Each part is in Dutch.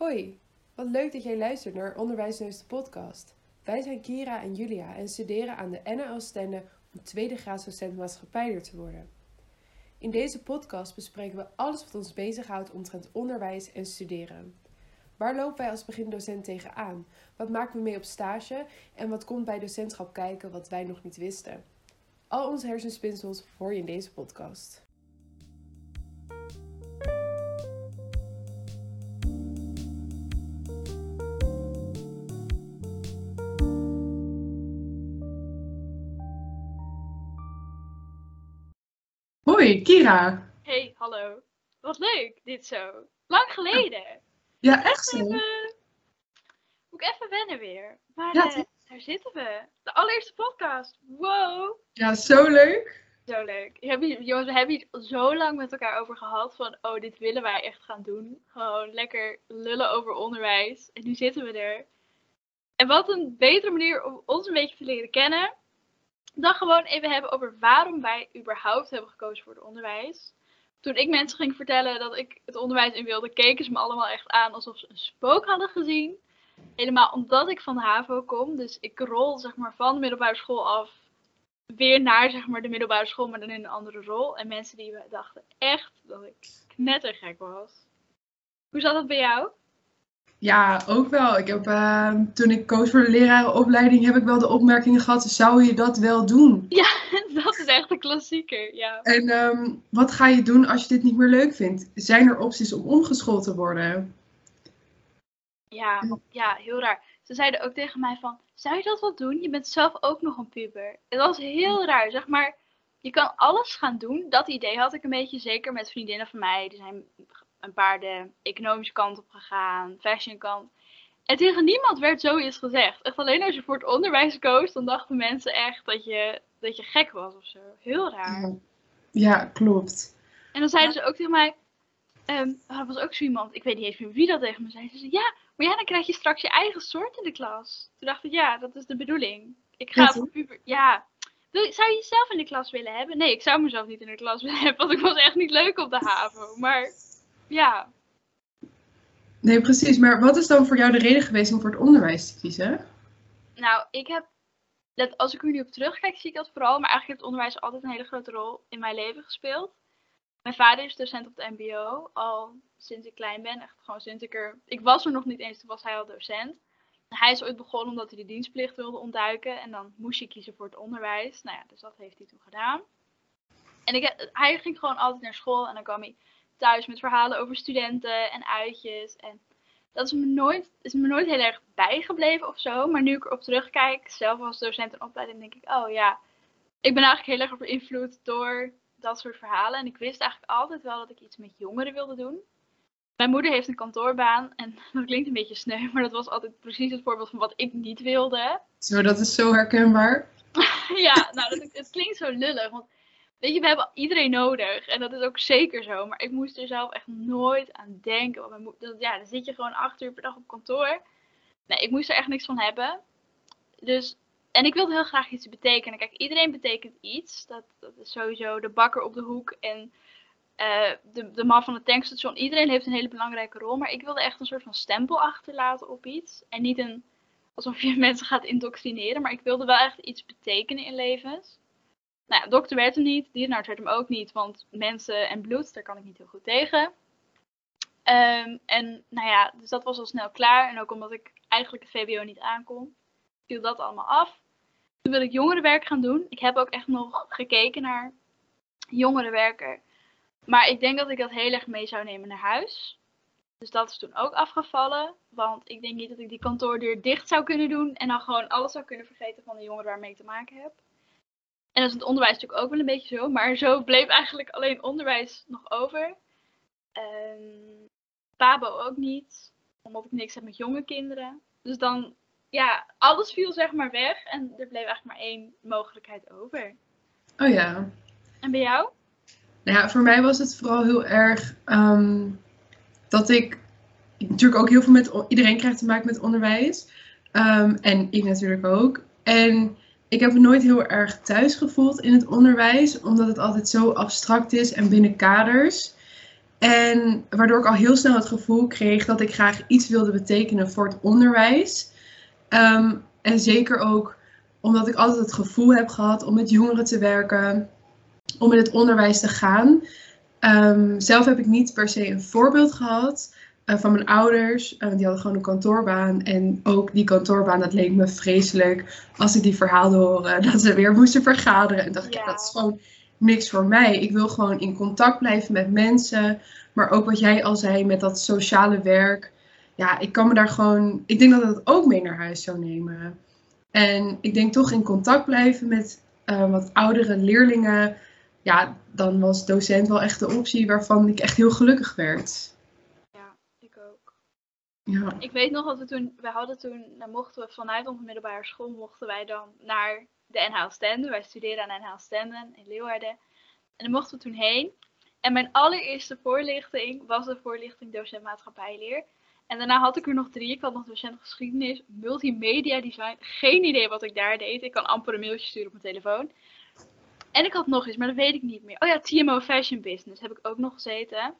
Hoi, wat leuk dat jij luistert naar Onderwijsneus de podcast. Wij zijn Kira en Julia en studeren aan de NL Stende om tweede graadsdocent maatschappijder te worden. In deze podcast bespreken we alles wat ons bezighoudt omtrent onderwijs en studeren. Waar lopen wij als begindocent tegenaan? Wat maken we mee op stage? En wat komt bij docentschap kijken wat wij nog niet wisten? Al onze hersenspinsels hoor je in deze podcast. Hoi, Kira. Hey, hallo. Wat leuk, dit zo. Lang geleden. Ja, echt zo. Even, moet ik even wennen weer. Maar Ja, eh, het- daar zitten we. De allereerste podcast. Wow. Ja, zo leuk. Zo leuk. Jongens, we hebben hier zo lang met elkaar over gehad van, oh, dit willen wij echt gaan doen. Gewoon lekker lullen over onderwijs. En nu zitten we er. En wat een betere manier om ons een beetje te leren kennen, dan gewoon even hebben over waarom wij überhaupt hebben gekozen voor het onderwijs. Toen ik mensen ging vertellen dat ik het onderwijs in wilde, keken ze me allemaal echt aan alsof ze een spook hadden gezien. Helemaal omdat ik van de HAVO kom. Dus ik rol zeg maar van de middelbare school af weer naar zeg maar de middelbare school, maar dan in een andere rol. En mensen die dachten echt dat ik knettergek was. Hoe zat dat bij jou? Ja, ook wel. Ik heb, eh, toen ik koos voor de lerarenopleiding, heb ik wel de opmerkingen gehad, zou je dat wel doen? dat is echt een klassieker, ja. En ehm, wat ga je doen als je dit niet meer leuk vindt? Zijn er opties om omgeschoold te worden? Ja, ja, heel raar. Ze zeiden ook tegen mij van, zou je dat wel doen? Je bent zelf ook nog een puber. Het was heel raar, zeg maar. Je kan alles gaan doen. Dat idee had ik een beetje, zeker met vriendinnen van mij. Die zijn een paar de economische kant op gegaan, fashion kant. En tegen niemand werd zoiets gezegd. Echt alleen als je voor het onderwijs koos, dan dachten mensen echt dat je, dat je gek was of zo. Heel raar. Ja, klopt. En dan zeiden ze ook tegen mij, oh, er was ook zo iemand, ik weet niet eens meer wie dat tegen me zei. Ze zei, ja, maar ja, dan krijg je straks je eigen soort in de klas. Toen dacht ik, ja, dat is de bedoeling. Ik ga Ja, voor puber, ja. Wil- Zou je jezelf in de klas willen hebben? Nee, ik zou mezelf niet in de klas willen hebben, want ik was echt niet leuk op de HAVO. Maar ja, Nee, precies. Maar wat is dan voor jou de reden geweest om voor het onderwijs te kiezen? nou, ik heb, dat, als ik er nu op terugkijk, zie ik dat vooral. Maar eigenlijk heeft onderwijs altijd een hele grote rol in mijn leven gespeeld. Mijn vader is docent op het MBO, al sinds ik klein ben. Echt gewoon sinds ik er. Ik was er nog niet eens, toen was hij al docent. Hij is ooit begonnen omdat hij de dienstplicht wilde ontduiken. En dan moest je kiezen voor het onderwijs. Nou ja, dus dat heeft hij toen gedaan. En ik, hij ging gewoon altijd naar school en dan kwam hij thuis met verhalen over studenten en uitjes. En dat is me nooit, is me nooit heel erg bijgebleven of zo. Maar nu ik erop terugkijk, zelf als docent en opleiding, denk ik, oh ja, ik ben eigenlijk heel erg beïnvloed door dat soort verhalen. En ik wist eigenlijk altijd wel dat ik iets met jongeren wilde doen. Mijn moeder heeft een kantoorbaan en dat klinkt een beetje sneu, maar dat was altijd precies het voorbeeld van wat ik niet wilde. Zo, dat is zo herkenbaar. ja, nou, dat, het klinkt zo lullig. Want weet je, we hebben iedereen nodig. En dat is ook zeker zo. Maar ik moest er zelf echt nooit aan denken. Want dat- ja, dan zit je gewoon acht uur per dag op kantoor. Nee, ik moest er echt niks van hebben. Dus, en ik wilde heel graag iets betekenen. Kijk, iedereen betekent iets. Dat, dat is sowieso de bakker op de hoek en eh, de, de man van het tankstation. Iedereen heeft een hele belangrijke rol. Maar ik wilde echt een soort van stempel achterlaten op iets. En niet een, alsof je mensen gaat indoctrineren. Maar ik wilde wel echt iets betekenen in levens. Nou ja, dokter werd hem niet, dierenarts werd hem ook niet, want mensen en bloed, daar kan ik niet heel goed tegen. Ehm, en nou ja, dus dat was al snel klaar. En ook omdat ik eigenlijk het VWO niet aankon, viel dat allemaal af. Toen wil ik jongerenwerk gaan doen. Ik heb ook echt nog gekeken naar jongerenwerker. Maar ik denk dat ik dat heel erg mee zou nemen naar huis. Dus dat is toen ook afgevallen. Want ik denk niet dat ik die kantoordeur dicht zou kunnen doen. En dan gewoon alles zou kunnen vergeten van de jongeren waarmee ik te maken heb. En dat is het onderwijs natuurlijk ook wel een beetje zo. Maar zo bleef eigenlijk alleen onderwijs nog over. Ehm, Pabo ook niet. Omdat ik niks heb met jonge kinderen. Dus dan, ja, alles viel zeg maar weg. En er bleef eigenlijk maar één mogelijkheid over. Oh ja. En bij jou? Nou ja, voor mij was het vooral heel erg ehm, dat ik natuurlijk ook heel veel met iedereen krijgt te maken met onderwijs. Ehm, en ik natuurlijk ook. En ik heb me nooit heel erg thuis gevoeld in het onderwijs, omdat het altijd zo abstract is en binnen kaders. En waardoor ik al heel snel het gevoel kreeg dat ik graag iets wilde betekenen voor het onderwijs. Ehm, en zeker ook omdat ik altijd het gevoel heb gehad om met jongeren te werken, om in het onderwijs te gaan. Ehm, zelf heb ik niet per se een voorbeeld gehad uh, van mijn ouders. Uh, die hadden gewoon een kantoorbaan. En ook die kantoorbaan, dat leek me vreselijk als ik die verhaalde horen. Dat ze weer moesten vergaderen. En dacht ik, ja. dat is gewoon niks voor mij. Ik wil gewoon in contact blijven met mensen. Maar ook wat jij al zei met dat sociale werk. Ja, ik kan me daar gewoon. Ik denk dat dat ook mee naar huis zou nemen. En ik denk toch in contact blijven met uh, wat oudere leerlingen. Ja, dan was docent wel echt de optie waarvan ik echt heel gelukkig werd. Ja, ik weet nog dat we toen, we hadden toen, dan mochten we vanuit onze middelbare school, mochten wij dan naar de NH Stenden. Wij studeren aan NH Stenden in Leeuwarden. En dan mochten we toen heen. En mijn allereerste voorlichting was de voorlichting docent maatschappijleer. En daarna had ik er nog drie. Ik had nog docent geschiedenis, multimedia design. Geen idee wat ik daar deed. Ik kan amper een mailtje sturen op mijn telefoon. En ik had nog iets, maar dat weet ik niet meer. Oh ja, TMO Fashion Business heb ik ook nog gezeten.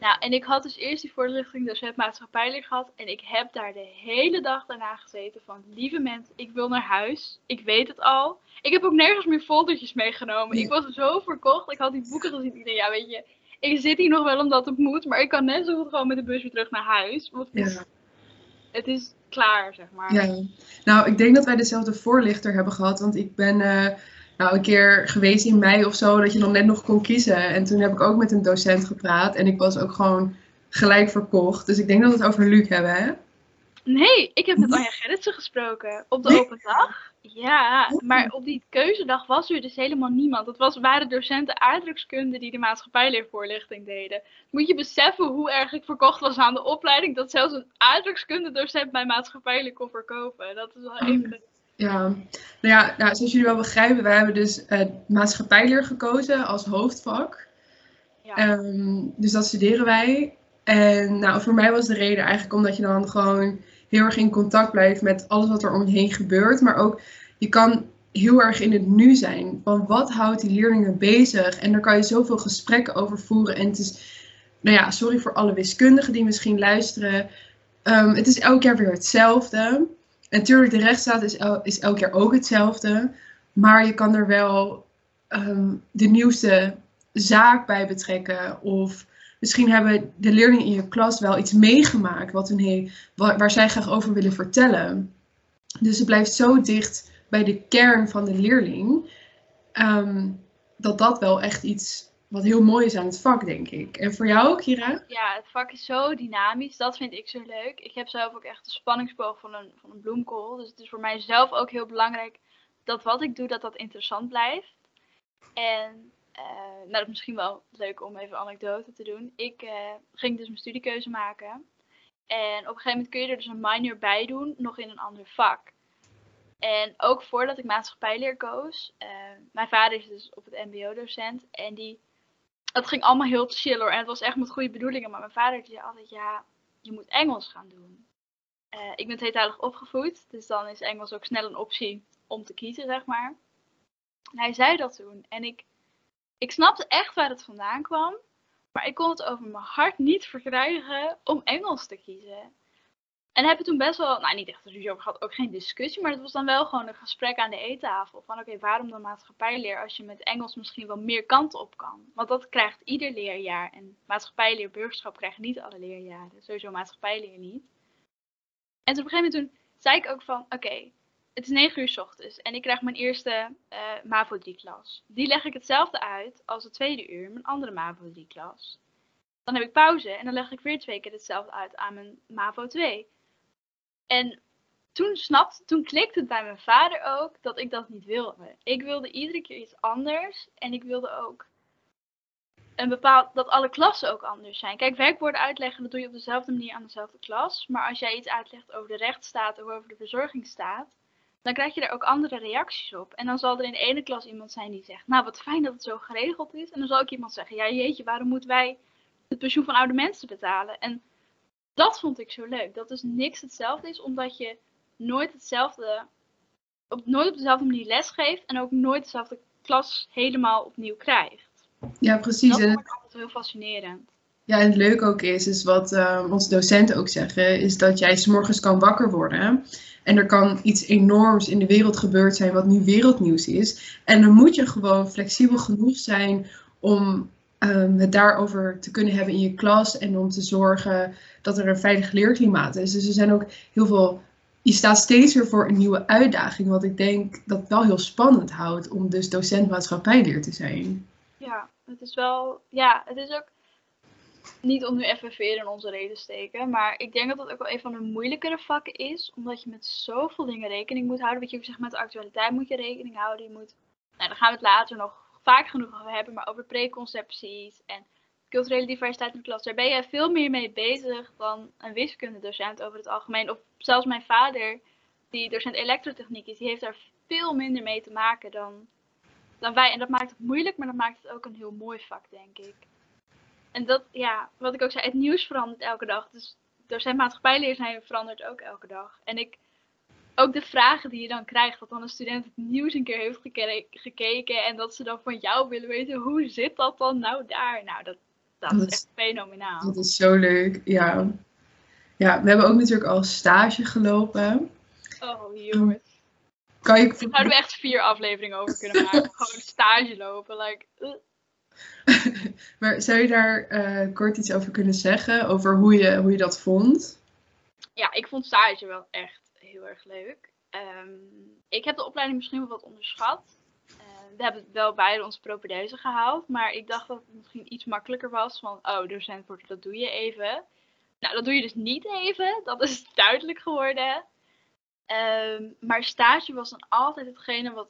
Nou, en ik had dus eerst die voorlichting docent maatschappijleer gehad. En ik heb daar de hele dag daarna gezeten van, lieve mensen, ik wil naar huis. Ik weet het al. Ik heb ook nergens meer foldertjes meegenomen. Ik was zo verkocht. Ik had die boeken gezien. Ik dacht, ja, weet je, ik zit hier nog wel omdat het moet. Maar ik kan net zo goed gewoon met de bus weer terug naar huis. Want het, is, Ja. het is klaar, zeg maar. Ja, nou, ik denk dat wij dezelfde voorlichter hebben gehad. Want ik ben eh, nou, een keer geweest in mei of zo, dat je dan net nog kon kiezen. En toen heb ik ook met een docent gepraat. En ik was ook gewoon gelijk verkocht. Dus ik denk dat we het over Luc hebben, hè? Nee, ik heb met Anja Gerritsen gesproken op de open dag. Ja, maar op die keuzedag was er dus helemaal niemand. Het was, waren docenten aardrijkskunde die de maatschappijleervoorlichting deden. Moet je beseffen hoe erg ik verkocht was aan de opleiding, dat zelfs een aardrijkskunde docent mijn maatschappijleer kon verkopen. Dat is wel even... Ja, nou ja, nou, zoals jullie wel begrijpen, wij hebben dus uh, maatschappijleer gekozen als hoofdvak. Ja. Ehm, dus dat studeren wij. En nou, voor mij was de reden eigenlijk omdat je dan gewoon heel erg in contact blijft met alles wat er om je heen gebeurt. Maar ook, je kan heel erg in het nu zijn. Van wat houdt die leerlingen bezig? En daar kan je zoveel gesprekken over voeren. En het is, nou ja, sorry voor alle wiskundigen die misschien luisteren. Um, het is elk jaar weer hetzelfde. Natuurlijk, de rechtsstaat is, is elk jaar ook hetzelfde. Maar je kan er wel um, de nieuwste zaak bij betrekken. Of misschien hebben de leerlingen in je klas wel iets meegemaakt wat hun waar, zij graag over willen vertellen. Dus het blijft zo dicht bij de kern van de leerling. Um, dat dat wel echt iets wat heel mooi is aan het vak, denk ik. En voor jou ook, Kira? Ja, het vak is zo dynamisch. Dat vind ik zo leuk. Ik heb zelf ook echt de spanningsboog van een, van een bloemkool. Dus het is voor mij zelf ook heel belangrijk dat wat ik doe, dat dat interessant blijft. En uh, nou, dat is misschien wel leuk om even een anekdote te doen. Ik uh, ging dus mijn studiekeuze maken. En op een gegeven moment kun je er dus een minor bij doen, nog in een ander vak. En ook voordat ik maatschappijleer koos, uh, mijn vader is dus op het mbo-docent. En die, het ging allemaal heel chill. En het was echt met goede bedoelingen. Maar mijn vader zei altijd, ja, je moet Engels gaan doen. ik ben tweetalig opgevoed, dus dan is Engels ook snel een optie om te kiezen, zeg maar. Hij zei dat toen. En ik, ik snapte echt waar het vandaan kwam. Maar ik kon het over mijn hart niet verkrijgen om Engels te kiezen. En heb je toen best wel, nou niet echt ruzie over gehad, ook geen discussie. Maar het was dan wel gewoon een gesprek aan de eettafel. Van oké, waarom dan maatschappijleer als je met Engels misschien wel meer kanten op kan? Want dat krijgt ieder leerjaar. En maatschappijleer, burgerschap krijgen niet alle leerjaren. Sowieso maatschappijleer niet. En op een gegeven moment toen zei ik ook van oké, het is 9 uur s ochtends en ik krijg mijn eerste uh, MAVO 3 klas. Die leg ik hetzelfde uit als het tweede uur, mijn andere MAVO 3 klas. Dan heb ik pauze en dan leg ik weer twee keer hetzelfde uit aan mijn MAVO 2. En toen snapte, toen klikte het bij mijn vader ook dat ik dat niet wilde. Ik wilde iedere keer iets anders en ik wilde ook een bepaald, dat alle klassen ook anders zijn. Kijk, werkwoorden uitleggen, dat doe je op dezelfde manier aan dezelfde klas. Maar als jij iets uitlegt over de rechtsstaat of over de verzorgingsstaat, dan krijg je er ook andere reacties op. En dan zal er in de ene klas iemand zijn die zegt, nou wat fijn dat het zo geregeld is. En dan zal ook iemand zeggen, ja jeetje, waarom moeten wij het pensioen van oude mensen betalen? En dat vond ik zo leuk. Dat dus niks hetzelfde is, omdat je nooit hetzelfde, op, nooit op dezelfde manier lesgeeft en ook nooit dezelfde klas helemaal opnieuw krijgt. Ja, precies. Dat En vond ik altijd heel fascinerend. Ja, en het leuke ook is, is wat uh, onze docenten ook zeggen, is dat jij s'morgens kan wakker worden. En er kan iets enorms in de wereld gebeurd zijn wat nu wereldnieuws is. En dan moet je gewoon flexibel genoeg zijn om um, het daarover te kunnen hebben in je klas. En om te zorgen dat er een veilig leerklimaat is. Dus er zijn ook heel veel. Je staat steeds weer voor een nieuwe uitdaging. Wat ik denk dat wel heel spannend houdt om dus docent maatschappijleer te zijn. Ja, het is wel. Ja, het is ook niet om nu even veer in onze reden te steken, maar ik denk dat dat ook wel een van de moeilijkere vakken is, omdat je met zoveel dingen rekening moet houden. Weet je, zeg, met de actualiteit moet je rekening houden. Je moet, nou, daar gaan we het later nog vaak genoeg over hebben, maar over preconcepties en culturele diversiteit in de klas. Daar ben je veel meer mee bezig dan een wiskundedocent over het algemeen. Of zelfs mijn vader, die docent elektrotechniek is, die heeft daar veel minder mee te maken dan, dan wij. En dat maakt het moeilijk, maar dat maakt het ook een heel mooi vak, denk ik. En dat, ja, wat ik ook zei, het nieuws verandert elke dag. Dus docent maatschappijleer zijn verandert ook elke dag. En ik, ook de vragen die je dan krijgt, dat dan een student het nieuws een keer heeft gekeken en dat ze dan van jou willen weten, hoe zit dat dan nou daar? Nou, dat, dat, is echt fenomenaal. Dat is zo leuk, ja. Ja, we hebben ook natuurlijk al stage gelopen. Oh, jongens. Kan je... Daar zouden we echt vier afleveringen over kunnen maken. Gewoon stage lopen, like... maar zou je daar uh, kort iets over kunnen zeggen? Over hoe je, hoe je dat vond? Ja, ik vond stage wel echt heel erg leuk. Um, ik heb de opleiding misschien wel wat onderschat. Uh, we hebben wel beide onze propedeuse gehaald. Maar ik dacht dat het misschien iets makkelijker was. Van, oh, docent worden, dat doe je even. Nou, dat doe je dus niet even. Dat is duidelijk geworden. Um, maar stage was dan altijd hetgene wat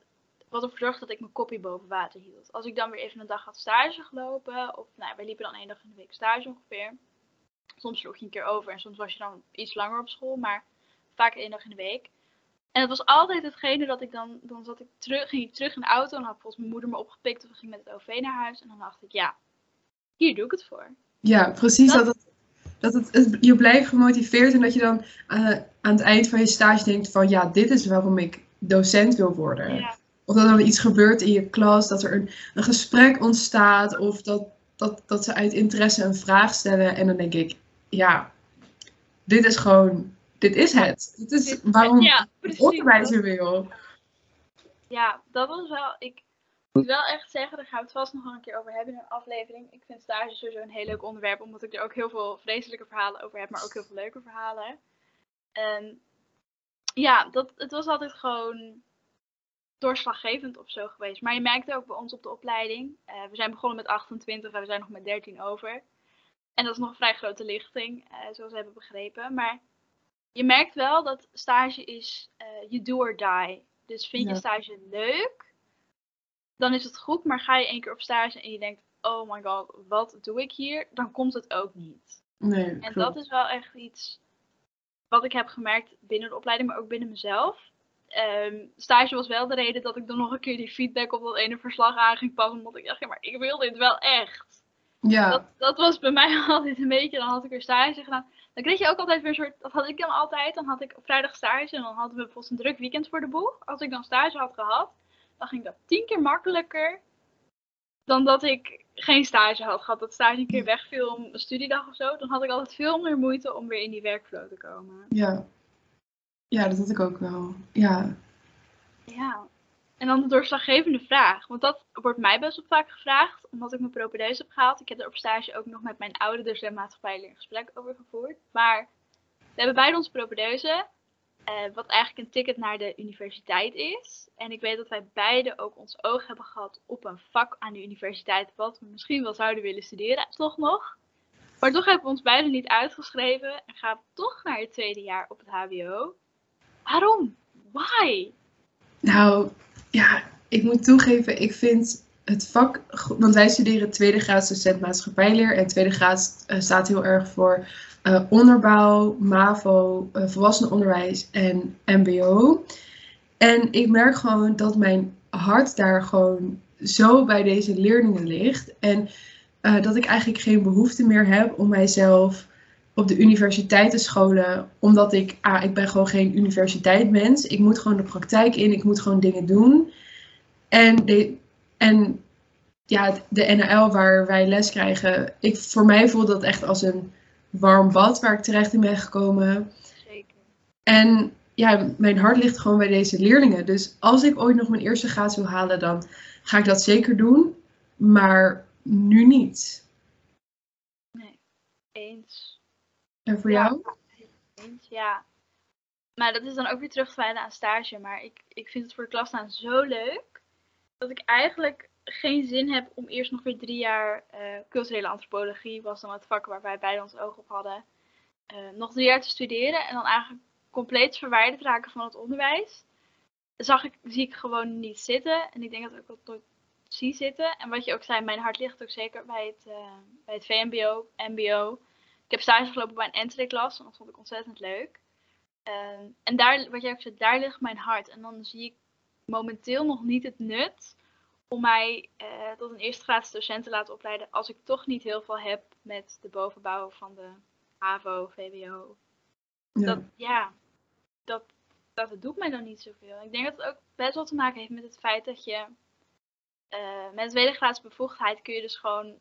wat ervoor zorgde dat ik mijn kopje boven water hield. Als ik dan weer even een dag had stage gelopen, of nou, wij liepen dan één dag in de week stage ongeveer. Soms sloeg je een keer over en soms was je dan iets langer op school, maar vaak één dag in de week. En het was altijd hetgene dat ik dan, dan zat ik terug, ging ik terug in de auto en had volgens mijn moeder me opgepikt of we gingen met het OV naar huis. En dan dacht ik, ja, hier doe ik het voor. Ja, precies. Dat, dat, dat het, je blijft gemotiveerd en dat je dan uh, aan het eind van je stage denkt van, ja, dit is waarom ik docent wil worden. Ja of dat er iets gebeurt in je klas, dat er een, een gesprek ontstaat, of dat, dat, dat ze uit interesse een vraag stellen. En dan denk ik, ja, dit is gewoon, dit is het. Dit is waarom ja, ik onderwijs wil. Ja, dat was wel, ik moet wel echt zeggen, daar gaan we het vast nog een keer over hebben in een aflevering. Ik vind stage sowieso een heel leuk onderwerp, omdat ik er ook heel veel vreselijke verhalen over heb, maar ook heel veel leuke verhalen. En ja, dat, het was altijd gewoon doorslaggevend of zo geweest. Maar je merkte ook bij ons op de opleiding. Uh, we zijn begonnen met 28 en we zijn nog met 13 over. En dat is nog een vrij grote lichting, uh, zoals we hebben begrepen. Maar je merkt wel dat stage is uh, you do or die. Dus vind je stage leuk, dan is het goed. Maar ga je één keer op stage en je denkt, oh my god, wat doe ik hier? Dan komt het ook niet. Nee, en dat is wel echt iets wat ik heb gemerkt binnen de opleiding, maar ook binnen mezelf um, stage was wel de reden dat ik dan nog een keer die feedback op dat ene verslag aan ging passen. Omdat ik dacht, ja, maar ik wil dit wel echt. Ja. Dat, dat was bij mij altijd een beetje, dan had ik weer stage gedaan. Dan kreeg je ook altijd weer een soort, dat had ik dan altijd, dan had ik op vrijdag stage en dan hadden we bijvoorbeeld een druk weekend voor de boeg. Als ik dan stage had gehad, dan ging dat tien keer makkelijker dan dat ik geen stage had gehad. Dat stage een keer wegviel om een studiedag of zo. Dan had ik altijd veel meer moeite om weer in die werkflow te komen. Ja, ja, dat had ik ook wel. Ja. Ja. En dan de doorslaggevende vraag. Want dat wordt mij best wel vaak gevraagd, omdat ik mijn propedeuse heb gehaald. Ik heb er op stage ook nog met mijn oude docent maatschappij een gesprek over gevoerd. Maar we hebben beide onze propedeuse, eh, wat eigenlijk een ticket naar de universiteit is. En ik weet dat wij beide ook ons oog hebben gehad op een vak aan de universiteit, wat we misschien wel zouden willen studeren, toch nog. Maar toch hebben we ons beide niet uitgeschreven en gaan toch naar het tweede jaar op het HBO. Waarom? Why? Nou, ja, ik moet toegeven, ik vind het vak, want wij studeren tweede graad docent maatschappijleer en tweede graad uh, staat heel erg voor uh, onderbouw, MAVO, uh, volwassenenonderwijs en MBO. En ik merk gewoon dat mijn hart daar gewoon zo bij deze leerlingen ligt en dat ik eigenlijk geen behoefte meer heb om mijzelf op de universiteitenscholen, omdat ik, ah, ik ben gewoon geen universiteitmens. Ik moet gewoon de praktijk in, ik moet gewoon dingen doen. En, de, en ja, de NL waar wij les krijgen, ik, voor mij voelt dat echt als een warm bad waar ik terecht in ben gekomen. Zeker. En ja, mijn hart ligt gewoon bij deze leerlingen. Dus als ik ooit nog mijn eerste graad wil halen, dan ga ik dat zeker doen. Maar nu niet. Eens. En voor Ja. jou? Ja. Maar dat is dan ook weer terug te aan stage. Maar ik, ik vind het voor de klas staan zo leuk. Dat ik eigenlijk geen zin heb om eerst nog weer drie jaar eh, culturele antropologie, was dan het vak waar wij beide ons oog op hadden, eh, nog drie jaar te studeren. En dan eigenlijk compleet verwijderd raken van het onderwijs. Zag ik, zie ik gewoon niet zitten. En ik denk dat ik ook nooit zie zitten. En wat je ook zei, mijn hart ligt ook zeker bij het, eh, bij het VMBO, MBO. Ik heb stage gelopen bij een entree-klas en dat vond ik ontzettend leuk. Ehm, en daar, wat jij ook zei, daar ligt mijn hart. En dan zie ik momenteel nog niet het nut om mij eh, tot een eerste graadse docent te laten opleiden als ik toch niet heel veel heb met de bovenbouw van de HAVO, VWO. Ja. Dat, ja, dat, dat doet mij dan niet zoveel. Ik denk dat het ook best wel te maken heeft met het feit dat je eh, met tweede graads bevoegdheid kun je dus gewoon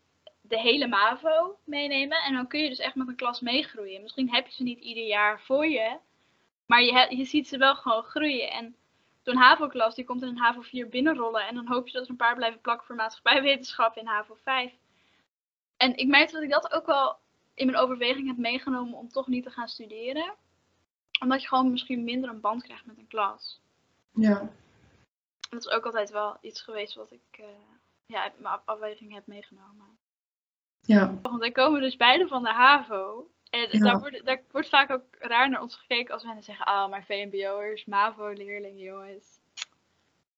de hele MAVO meenemen. En dan kun je dus echt met een klas meegroeien. Misschien heb je ze niet ieder jaar voor je, maar je, je ziet ze wel gewoon groeien. En zo'n HAVO-klas die komt in een HAVO 4 binnenrollen. En dan hoop je dat er een paar blijven plakken voor maatschappijwetenschap in HAVO 5. En ik merkte dat ik dat ook wel in mijn overweging heb meegenomen om toch niet te gaan studeren. Omdat je gewoon misschien minder een band krijgt met een klas. ja. Dat is ook altijd wel iets geweest wat ik eh, ja, uit mijn af- afweging heb meegenomen. Ja. Want wij komen dus beide van de HAVO. En Ja. daar, wordt, daar wordt vaak ook raar naar ons gekeken als mensen zeggen: Ah, maar VMBO'ers, MAVO-leerlingen, jongens.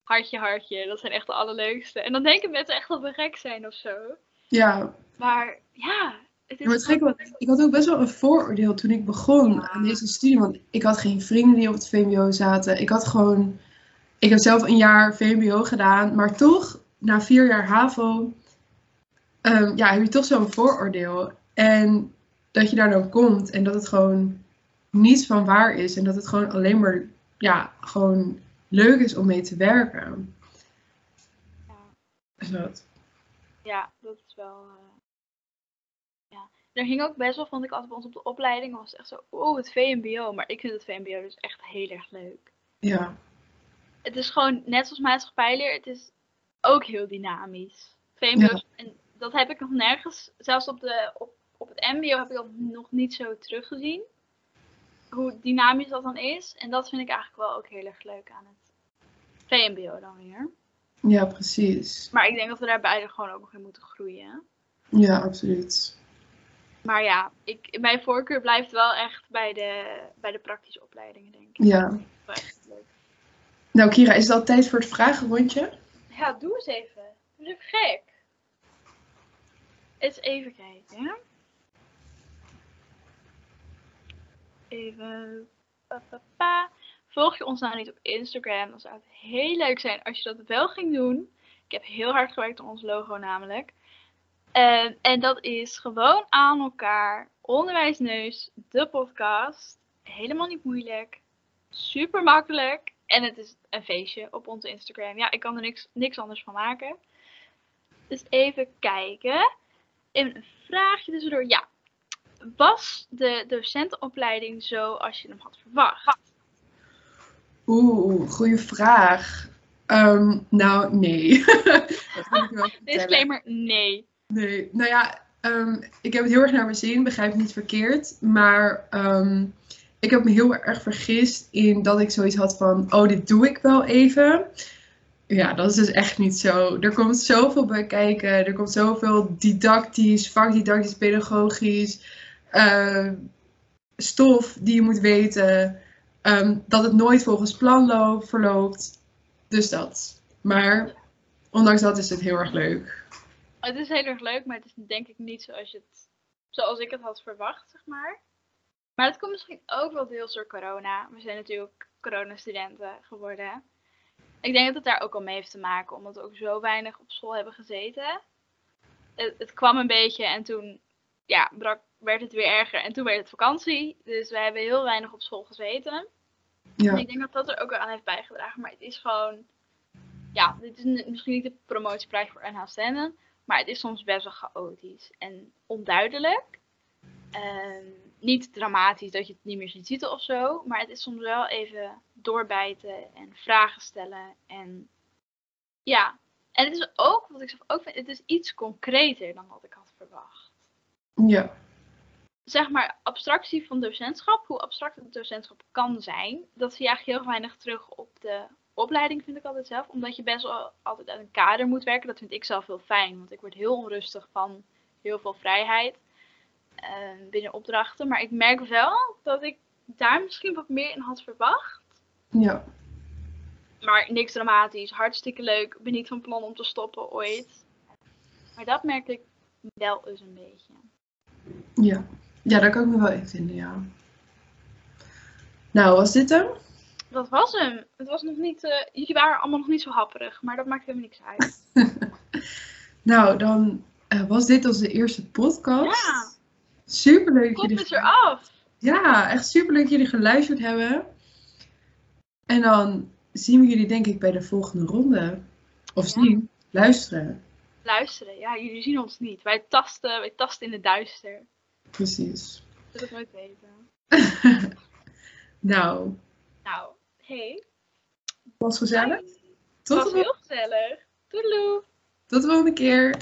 Hartje, hartje, dat zijn echt de allerleukste. En dan denken mensen echt dat we gek zijn of zo. Ja. Maar ja, het is. Maar het want ik had ook best wel een vooroordeel toen ik begon Ja. aan deze studie. Want ik had geen vrienden die op het VMBO zaten. Ik had gewoon. Ik heb zelf een jaar VMBO gedaan. Maar toch, na vier jaar HAVO. Ehm, ja, heb je toch zo'n vooroordeel. En dat je daar dan komt en dat het gewoon niets van waar is. En dat het gewoon alleen maar. Ja, gewoon leuk is om mee te werken. ja, dat. ja, dat is wel. eh, ja. Er hing ook best wel, vond ik altijd bij ons op de opleiding, was echt zo, oh, het VMBO. Maar ik vind het VMBO dus echt heel erg leuk. Ja. het is gewoon net zoals maatschappijleer, het is ook heel dynamisch. VMBO's, en dat heb ik nog nergens, zelfs op, de, op, op het MBO heb ik dat nog niet zo teruggezien. Hoe dynamisch dat dan is. En dat vind ik eigenlijk wel ook heel erg leuk aan het VMBO dan weer. Ja, precies. Maar ik denk dat we daar beide gewoon ook nog in moeten groeien. Ja, absoluut. Maar ja, ik, mijn voorkeur blijft wel echt bij de, bij de praktische opleidingen, denk ik. Ja. Wel echt leuk. Nou, Kira, is het al tijd voor het vragenrondje? Ja, doe eens even. Doe even gek. Eens even kijken. Even. Volg je ons nou niet op Instagram? Dan zou het heel leuk zijn als je dat wel ging doen. Ik heb heel hard gewerkt aan ons logo namelijk. En, en dat is gewoon aan elkaar. Onderwijsneus, de podcast. Helemaal niet moeilijk. Super makkelijk. En het is een feestje op onze Instagram. Ja, ik kan er niks, niks anders van maken. Dus even kijken. Een vraagje tussendoor. Ja. Was de docentenopleiding zo als je hem had verwacht? Oeh, goede vraag. Ehm, nou, nee. dat kan ik wel vertellen. Disclaimer, nee. Nee, nou ja, ehm, ik heb het heel erg naar mijn zin, begrijp niet verkeerd. Maar ehm, ik heb me heel erg vergist in dat ik zoiets had van, oh, dit doe ik wel even. Ja, dat is dus echt niet zo. Er komt zoveel bij kijken. Er komt zoveel didactisch, vakdidactisch, pedagogisch eh, stof die je moet weten. ehm, dat het nooit volgens plan loopt, verloopt. Dus dat. Maar ondanks dat is het heel erg leuk. Het is heel erg leuk, maar het is denk ik niet zoals, je het, zoals ik het had verwacht, zeg maar. Maar dat komt misschien ook wel deels door corona. We zijn natuurlijk coronastudenten geworden. Ik denk dat het daar ook al mee heeft te maken, omdat we ook zo weinig op school hebben gezeten. Het, het kwam een beetje en toen ja, brak, werd het weer erger en toen werd het vakantie. Dus we hebben heel weinig op school gezeten. En Ja, ik denk dat dat er ook wel aan heeft bijgedragen. Maar het is gewoon ja, dit is misschien niet de promotieprijs voor NH Stenden, maar het is soms best wel chaotisch en onduidelijk. Ehm, niet dramatisch dat je het niet meer ziet zitten of zo, maar het is soms wel even doorbijten en vragen stellen. En ja, en het is ook, wat ik zelf ook vind, het is iets concreter dan wat ik had verwacht. Ja. Zeg maar, abstractie van docentschap, hoe abstract het docentschap kan zijn, dat zie je eigenlijk heel weinig terug op de opleiding, vind ik altijd zelf. Omdat je best wel altijd uit een kader moet werken. Dat vind ik zelf heel fijn, want ik word heel onrustig van heel veel vrijheid eh, binnen opdrachten. Maar ik merk wel dat ik daar misschien wat meer in had verwacht. Ja. Maar niks dramatisch, hartstikke leuk. Ik ben niet van plan om te stoppen ooit. Maar dat merk ik wel eens een beetje. Ja. Ja, daar kan ik me wel in vinden, ja. Nou, was dit hem? Dat was hem. Het was nog niet, eh, jullie waren allemaal nog niet zo happerig, maar dat maakt helemaal niks uit. Nou, dan eh, was dit onze eerste podcast. Ja. Superleuk dat Kom jullie eens eraf. Ja, echt superleuk dat jullie geluisterd hebben. En dan zien we jullie denk ik bij de volgende ronde. Of Ja. zien, luisteren. Luisteren, ja, jullie zien ons niet. Wij tasten, wij tasten in het duister. Precies. Dat ik nooit weten. Nou, Nou, hey. was gezellig. Het Tot was heel gezellig. Doedeloe. tot de volgende keer.